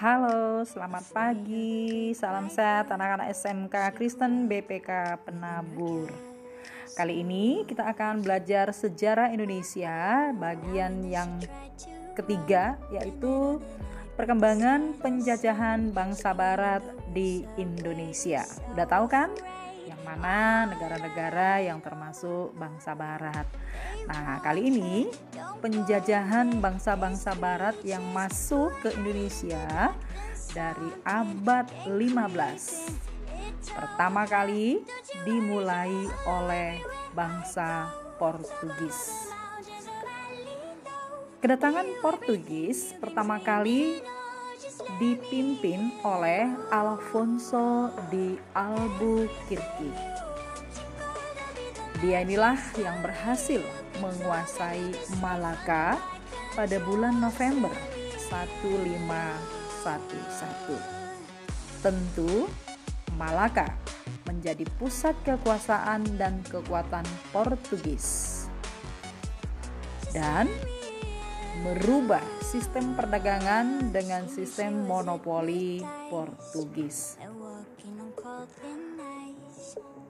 Halo, selamat pagi. Salam sehat anak-anak SMK Kristen BPK Penabur. Kali ini kita akan belajar sejarah Indonesia bagian yang ketiga yaitu perkembangan penjajahan bangsa barat di Indonesia. Udah tahu kan? Mana negara-negara yang termasuk bangsa barat. Nah, kali ini penjajahan bangsa-bangsa barat yang masuk ke Indonesia dari abad 15. Pertama kali dimulai oleh bangsa Portugis. Kedatangan Portugis pertama kali dipimpin oleh Alfonso de Albuquerque. Dia inilah yang berhasil menguasai Malaka pada bulan November 1511. Tentu Malaka menjadi pusat kekuasaan dan kekuatan Portugis. Dan merubah sistem perdagangan dengan sistem monopoli Portugis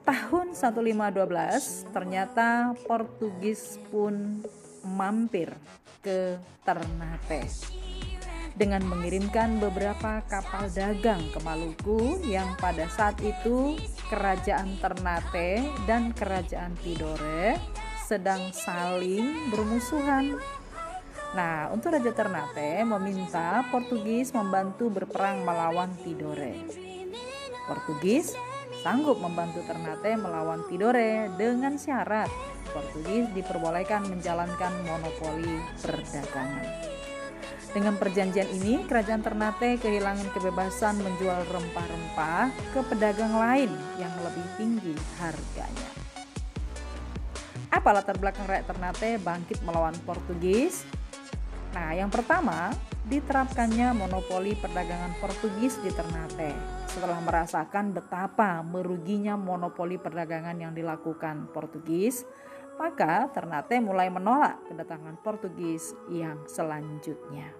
tahun 1512 ternyata Portugis pun mampir ke Ternate dengan mengirimkan beberapa kapal dagang ke Maluku yang pada saat itu kerajaan Ternate dan kerajaan Tidore sedang saling bermusuhan. Nah, untuk Raja Ternate meminta Portugis membantu berperang melawan Tidore. Portugis sanggup membantu Ternate melawan Tidore dengan syarat Portugis diperbolehkan menjalankan monopoli perdagangan. Dengan perjanjian ini, kerajaan Ternate kehilangan kebebasan menjual rempah-rempah ke pedagang lain yang lebih tinggi harganya. Apa latar belakang rakyat Ternate bangkit melawan Portugis? Nah, yang pertama, diterapkannya monopoli perdagangan Portugis di Ternate setelah merasakan betapa meruginya monopoli perdagangan yang dilakukan Portugis, maka Ternate mulai menolak kedatangan Portugis yang selanjutnya.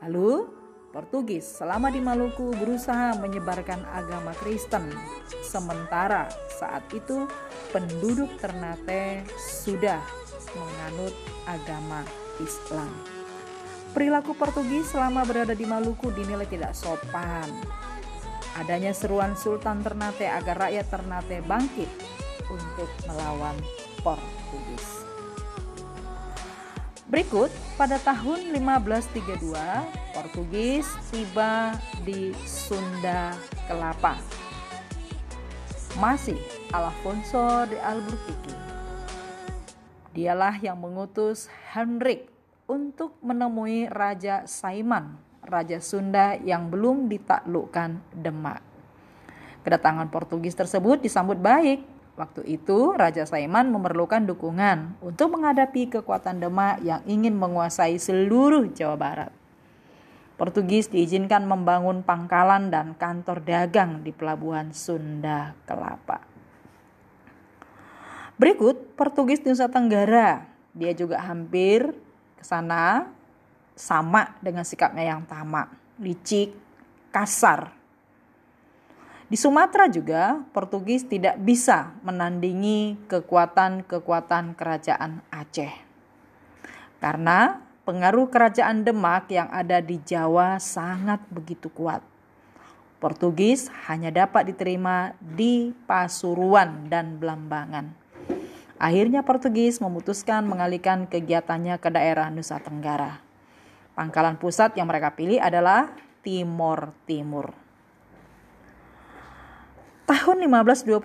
Lalu, Portugis selama di Maluku berusaha menyebarkan agama Kristen, sementara saat itu penduduk Ternate sudah menganut agama Islam. Perilaku Portugis selama berada di Maluku dinilai tidak sopan adanya seruan Sultan Ternate agar rakyat Ternate bangkit untuk melawan Portugis. Berikut, pada tahun 1532, Portugis tiba di Sunda Kelapa. Masih Alfonso de Albuquerque. Dialah yang mengutus Henrik untuk menemui Raja Saiman Raja Sunda yang belum ditaklukkan Demak. Kedatangan Portugis tersebut disambut baik. Waktu itu Raja Saiman memerlukan dukungan untuk menghadapi kekuatan Demak yang ingin menguasai seluruh Jawa Barat. Portugis diizinkan membangun pangkalan dan kantor dagang di pelabuhan Sunda Kelapa. Berikut Portugis Nusa Tenggara. Dia juga hampir ke sana sama dengan sikapnya yang tamak, licik, kasar. Di Sumatera juga Portugis tidak bisa menandingi kekuatan-kekuatan kerajaan Aceh. Karena pengaruh kerajaan Demak yang ada di Jawa sangat begitu kuat. Portugis hanya dapat diterima di Pasuruan dan Belambangan. Akhirnya Portugis memutuskan mengalihkan kegiatannya ke daerah Nusa Tenggara. Pangkalan pusat yang mereka pilih adalah Timor Timur. Tahun 1522,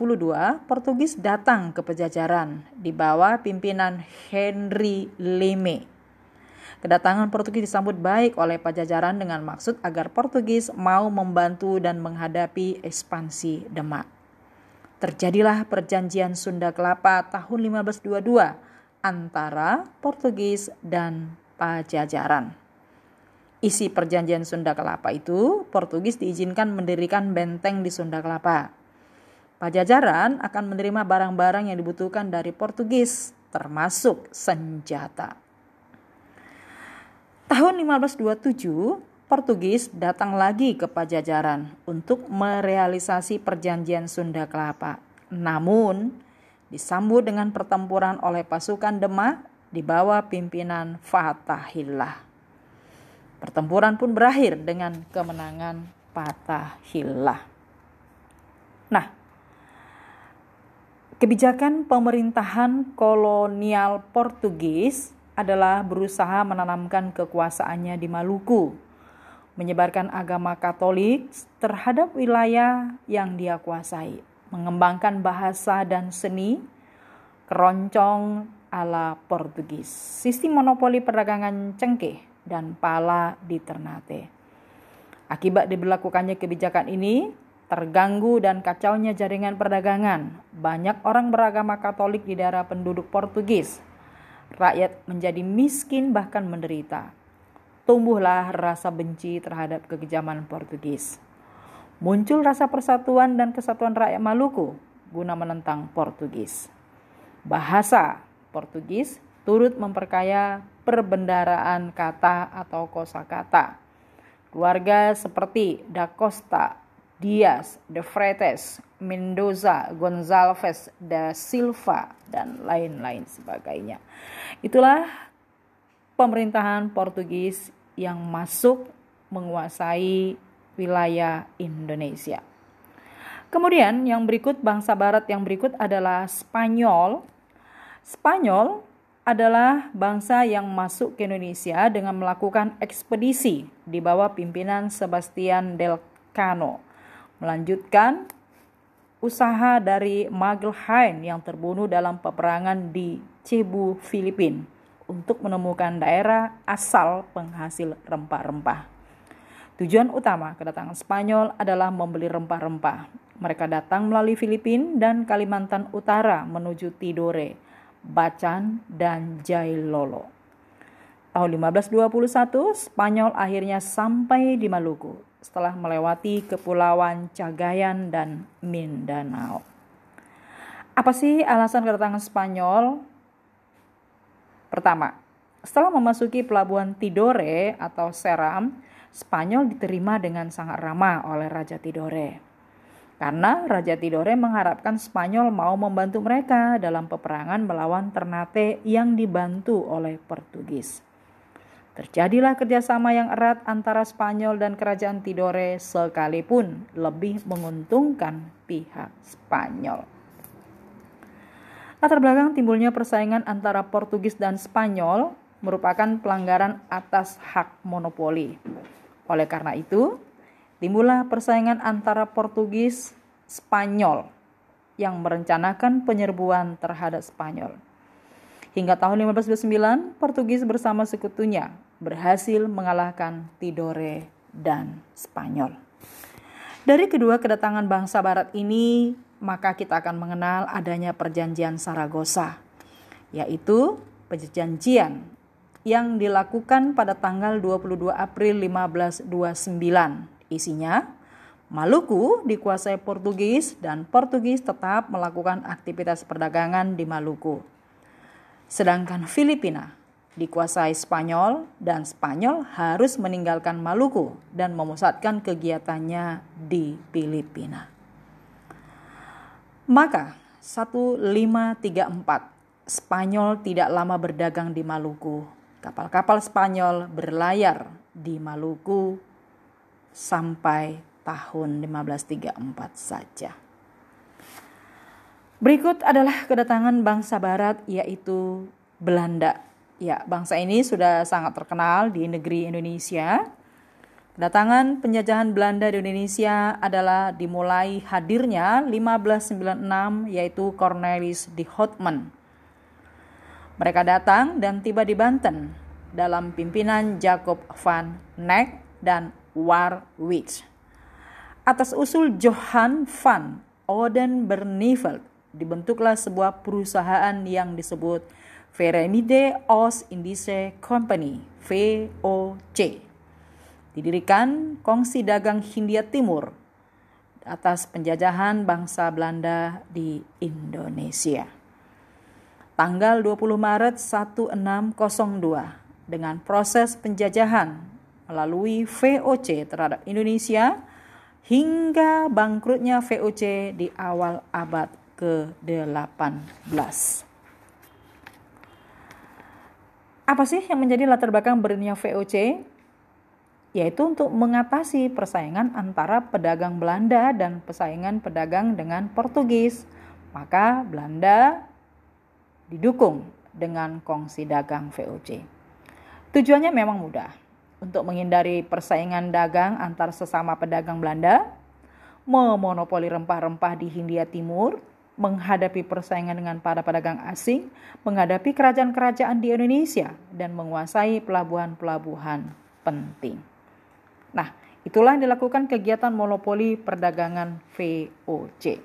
Portugis datang ke Pejajaran di bawah pimpinan Henry Leme. Kedatangan Portugis disambut baik oleh Pajajaran dengan maksud agar Portugis mau membantu dan menghadapi ekspansi Demak. Terjadilah perjanjian Sunda Kelapa tahun 1522 antara Portugis dan Pajajaran. Isi perjanjian Sunda Kelapa itu, Portugis diizinkan mendirikan benteng di Sunda Kelapa. Pajajaran akan menerima barang-barang yang dibutuhkan dari Portugis, termasuk senjata. Tahun 1527, Portugis datang lagi ke Pajajaran untuk merealisasi perjanjian Sunda Kelapa. Namun, disambut dengan pertempuran oleh pasukan Demak di bawah pimpinan Fatahillah. Pertempuran pun berakhir dengan kemenangan Fatahillah. Nah, kebijakan pemerintahan kolonial Portugis adalah berusaha menanamkan kekuasaannya di Maluku menyebarkan agama Katolik terhadap wilayah yang dia kuasai, mengembangkan bahasa dan seni, keroncong ala Portugis, sistem monopoli perdagangan cengkeh dan pala di Ternate. Akibat diberlakukannya kebijakan ini, terganggu dan kacaunya jaringan perdagangan. Banyak orang beragama Katolik di daerah penduduk Portugis. Rakyat menjadi miskin bahkan menderita tumbuhlah rasa benci terhadap kekejaman Portugis. Muncul rasa persatuan dan kesatuan rakyat Maluku guna menentang Portugis. Bahasa Portugis turut memperkaya perbendaraan kata atau kosakata. Keluarga seperti Da Costa, Dias, De Freitas, Mendoza, Gonzalves, Da Silva, dan lain-lain sebagainya. Itulah pemerintahan Portugis yang masuk menguasai wilayah Indonesia. Kemudian yang berikut bangsa barat yang berikut adalah Spanyol. Spanyol adalah bangsa yang masuk ke Indonesia dengan melakukan ekspedisi di bawah pimpinan Sebastian del Cano. Melanjutkan usaha dari Magelhaen yang terbunuh dalam peperangan di Cebu, Filipina untuk menemukan daerah asal penghasil rempah-rempah. Tujuan utama kedatangan Spanyol adalah membeli rempah-rempah. Mereka datang melalui Filipina dan Kalimantan Utara menuju Tidore, Bacan, dan Jailolo. Tahun 1521, Spanyol akhirnya sampai di Maluku setelah melewati kepulauan Cagayan dan Mindanao. Apa sih alasan kedatangan Spanyol? Pertama, setelah memasuki pelabuhan Tidore atau Seram, Spanyol diterima dengan sangat ramah oleh Raja Tidore. Karena Raja Tidore mengharapkan Spanyol mau membantu mereka dalam peperangan melawan Ternate yang dibantu oleh Portugis. Terjadilah kerjasama yang erat antara Spanyol dan kerajaan Tidore sekalipun lebih menguntungkan pihak Spanyol. Latar belakang timbulnya persaingan antara Portugis dan Spanyol merupakan pelanggaran atas hak monopoli. Oleh karena itu, timbullah persaingan antara Portugis Spanyol yang merencanakan penyerbuan terhadap Spanyol. Hingga tahun 1529, Portugis bersama sekutunya berhasil mengalahkan Tidore dan Spanyol. Dari kedua kedatangan bangsa barat ini, maka kita akan mengenal adanya perjanjian Saragossa, yaitu perjanjian yang dilakukan pada tanggal 22 April 1529. Isinya, Maluku dikuasai Portugis dan Portugis tetap melakukan aktivitas perdagangan di Maluku. Sedangkan Filipina dikuasai Spanyol dan Spanyol harus meninggalkan Maluku dan memusatkan kegiatannya di Filipina. Maka 1534 Spanyol tidak lama berdagang di Maluku. Kapal-kapal Spanyol berlayar di Maluku sampai tahun 1534 saja. Berikut adalah kedatangan bangsa barat yaitu Belanda. Ya, bangsa ini sudah sangat terkenal di negeri Indonesia Kedatangan penjajahan Belanda di Indonesia adalah dimulai hadirnya 1596 yaitu Cornelis de Houtman. Mereka datang dan tiba di Banten dalam pimpinan Jacob van Neck dan Warwich. Atas usul Johan van Odenberneveld dibentuklah sebuah perusahaan yang disebut Verenigde Oost Indische Company VOC didirikan Kongsi Dagang Hindia Timur atas penjajahan bangsa Belanda di Indonesia. Tanggal 20 Maret 1602, dengan proses penjajahan melalui VOC terhadap Indonesia hingga bangkrutnya VOC di awal abad ke-18. Apa sih yang menjadi latar belakang berdirinya VOC? Yaitu untuk mengatasi persaingan antara pedagang Belanda dan persaingan pedagang dengan Portugis. Maka Belanda didukung dengan kongsi dagang VOC. Tujuannya memang mudah, untuk menghindari persaingan dagang antar sesama pedagang Belanda, memonopoli rempah-rempah di Hindia Timur, menghadapi persaingan dengan para pedagang asing, menghadapi kerajaan-kerajaan di Indonesia, dan menguasai pelabuhan-pelabuhan penting. Nah, itulah yang dilakukan kegiatan monopoli perdagangan VOC.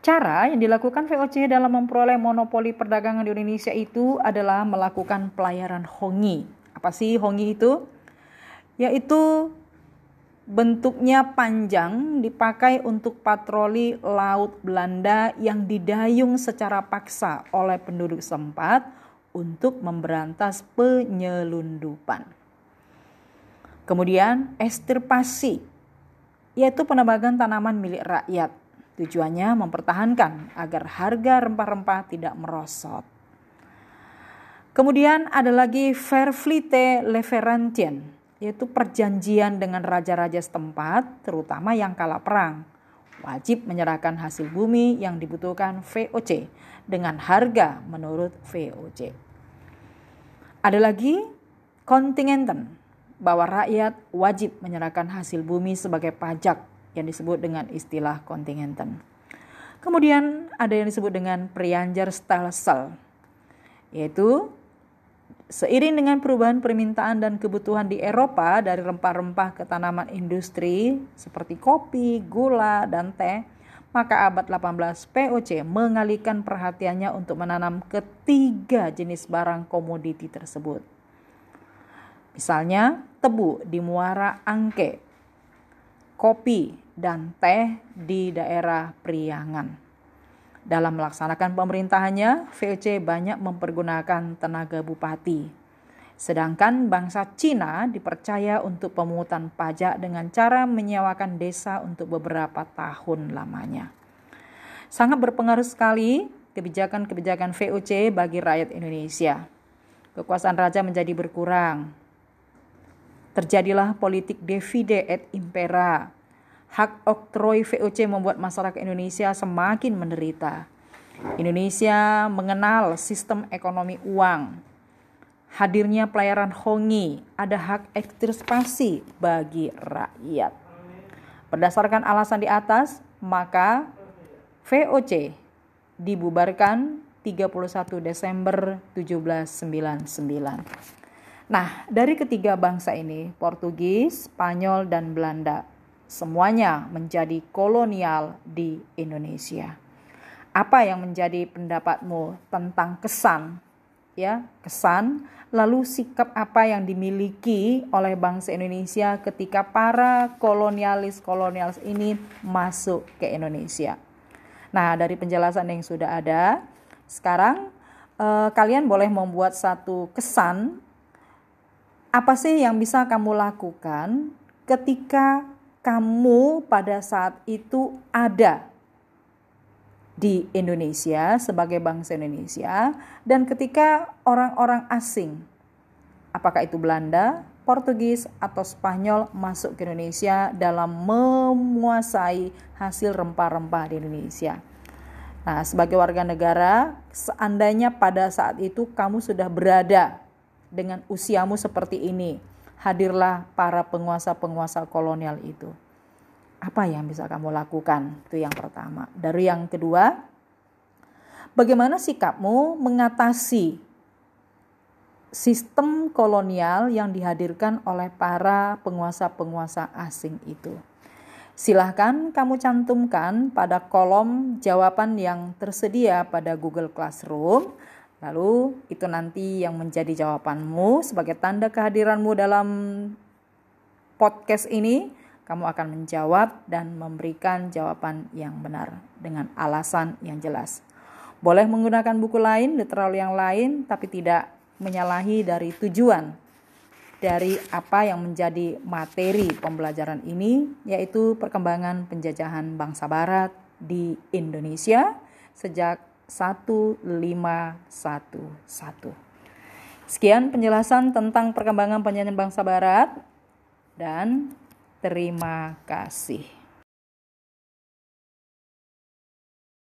Cara yang dilakukan VOC dalam memperoleh monopoli perdagangan di Indonesia itu adalah melakukan pelayaran hongi. Apa sih hongi itu? Yaitu bentuknya panjang dipakai untuk patroli laut Belanda yang didayung secara paksa oleh penduduk sempat untuk memberantas penyelundupan. Kemudian estirpasi yaitu penebangan tanaman milik rakyat. Tujuannya mempertahankan agar harga rempah-rempah tidak merosot. Kemudian ada lagi Verflite Leverantien yaitu perjanjian dengan raja-raja setempat, terutama yang kalah perang. Wajib menyerahkan hasil bumi yang dibutuhkan VOC dengan harga menurut VOC. Ada lagi kontingenten bahwa rakyat wajib menyerahkan hasil bumi sebagai pajak yang disebut dengan istilah kontingenten. Kemudian ada yang disebut dengan prianjar stelsel, yaitu Seiring dengan perubahan permintaan dan kebutuhan di Eropa dari rempah-rempah ke tanaman industri seperti kopi, gula, dan teh, maka abad 18 POC mengalihkan perhatiannya untuk menanam ketiga jenis barang komoditi tersebut. Misalnya tebu di Muara Angke, kopi dan teh di daerah Priangan. Dalam melaksanakan pemerintahannya, VOC banyak mempergunakan tenaga bupati. Sedangkan bangsa Cina dipercaya untuk pemungutan pajak dengan cara menyewakan desa untuk beberapa tahun lamanya. Sangat berpengaruh sekali kebijakan-kebijakan VOC bagi rakyat Indonesia. Kekuasaan raja menjadi berkurang. Terjadilah politik divide et impera hak oktroi VOC membuat masyarakat Indonesia semakin menderita. Indonesia mengenal sistem ekonomi uang. Hadirnya pelayaran hongi, ada hak ekstirpasi bagi rakyat. Berdasarkan alasan di atas, maka VOC dibubarkan 31 Desember 1799. Nah, dari ketiga bangsa ini, Portugis, Spanyol, dan Belanda, semuanya menjadi kolonial di Indonesia. Apa yang menjadi pendapatmu tentang kesan ya, kesan lalu sikap apa yang dimiliki oleh bangsa Indonesia ketika para kolonialis-kolonialis ini masuk ke Indonesia. Nah, dari penjelasan yang sudah ada, sekarang eh, kalian boleh membuat satu kesan apa sih yang bisa kamu lakukan ketika kamu pada saat itu ada di Indonesia sebagai bangsa Indonesia dan ketika orang-orang asing apakah itu Belanda, Portugis atau Spanyol masuk ke Indonesia dalam menguasai hasil rempah-rempah di Indonesia. Nah, sebagai warga negara, seandainya pada saat itu kamu sudah berada dengan usiamu seperti ini, hadirlah para penguasa-penguasa kolonial itu. Apa yang bisa kamu lakukan? Itu yang pertama. Dari yang kedua, bagaimana sikapmu mengatasi sistem kolonial yang dihadirkan oleh para penguasa-penguasa asing itu? Silahkan kamu cantumkan pada kolom jawaban yang tersedia pada Google Classroom Lalu itu nanti yang menjadi jawabanmu sebagai tanda kehadiranmu dalam podcast ini, kamu akan menjawab dan memberikan jawaban yang benar dengan alasan yang jelas. Boleh menggunakan buku lain, literal yang lain, tapi tidak menyalahi dari tujuan dari apa yang menjadi materi pembelajaran ini, yaitu perkembangan penjajahan bangsa Barat di Indonesia sejak 1511. Sekian penjelasan tentang perkembangan penjajahan bangsa Barat dan terima kasih.